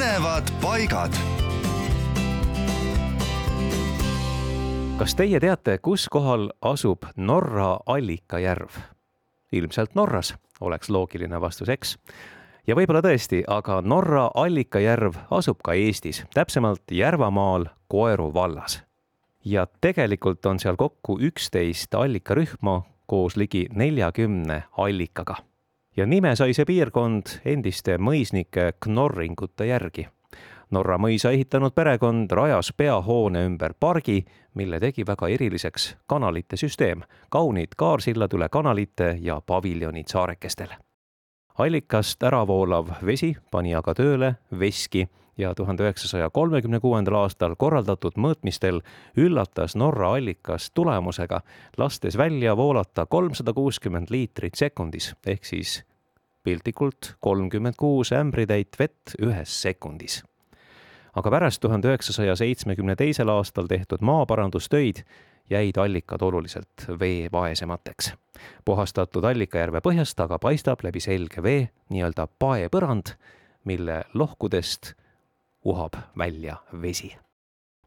põnevad paigad. kas teie teate, kus kohal asub Norra allikajärv? ilmselt Norras, oleks loogiline vastus, eks? ja võib-olla tõesti, aga Norra allikajärv asub ka Eestis, täpsemalt Järvamaal Koeru vallas. ja tegelikult on seal kokku üksteist allikarühma koos ligi neljakümne allikaga ja nime sai see piirkond endiste mõisnike knorringute järgi. Norra mõisa ehitanud perekond rajas peahoone ümber pargi, mille tegi väga eriliseks kanalite süsteem, kaunid kaarsillad üle kanalite ja paviljonid saarekestel. allikast ära voolav vesi pani aga tööle veski ja tuhande üheksasaja kolmekümne kuuendal aastal korraldatud mõõtmistel üllatas Norra allikas tulemusega, lastes välja voolata kolmsada kuuskümmend liitrit sekundis ehk siis piltlikult kolmkümmend kuus ämbritäit vett ühes sekundis. aga pärast tuhande üheksasaja seitsmekümne teisel aastal tehtud maaparandustöid jäid allikad oluliselt veevaesemateks. puhastatud Allikajärve põhjast aga paistab läbi selge vee nii-öelda paepõrand, mille lohkudest uhab välja vesi.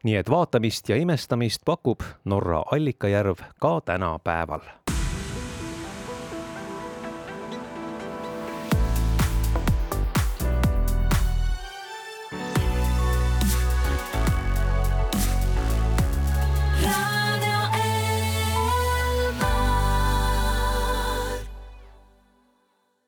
nii et vaatamist ja imestamist pakub Norra Allikajärv ka tänapäeval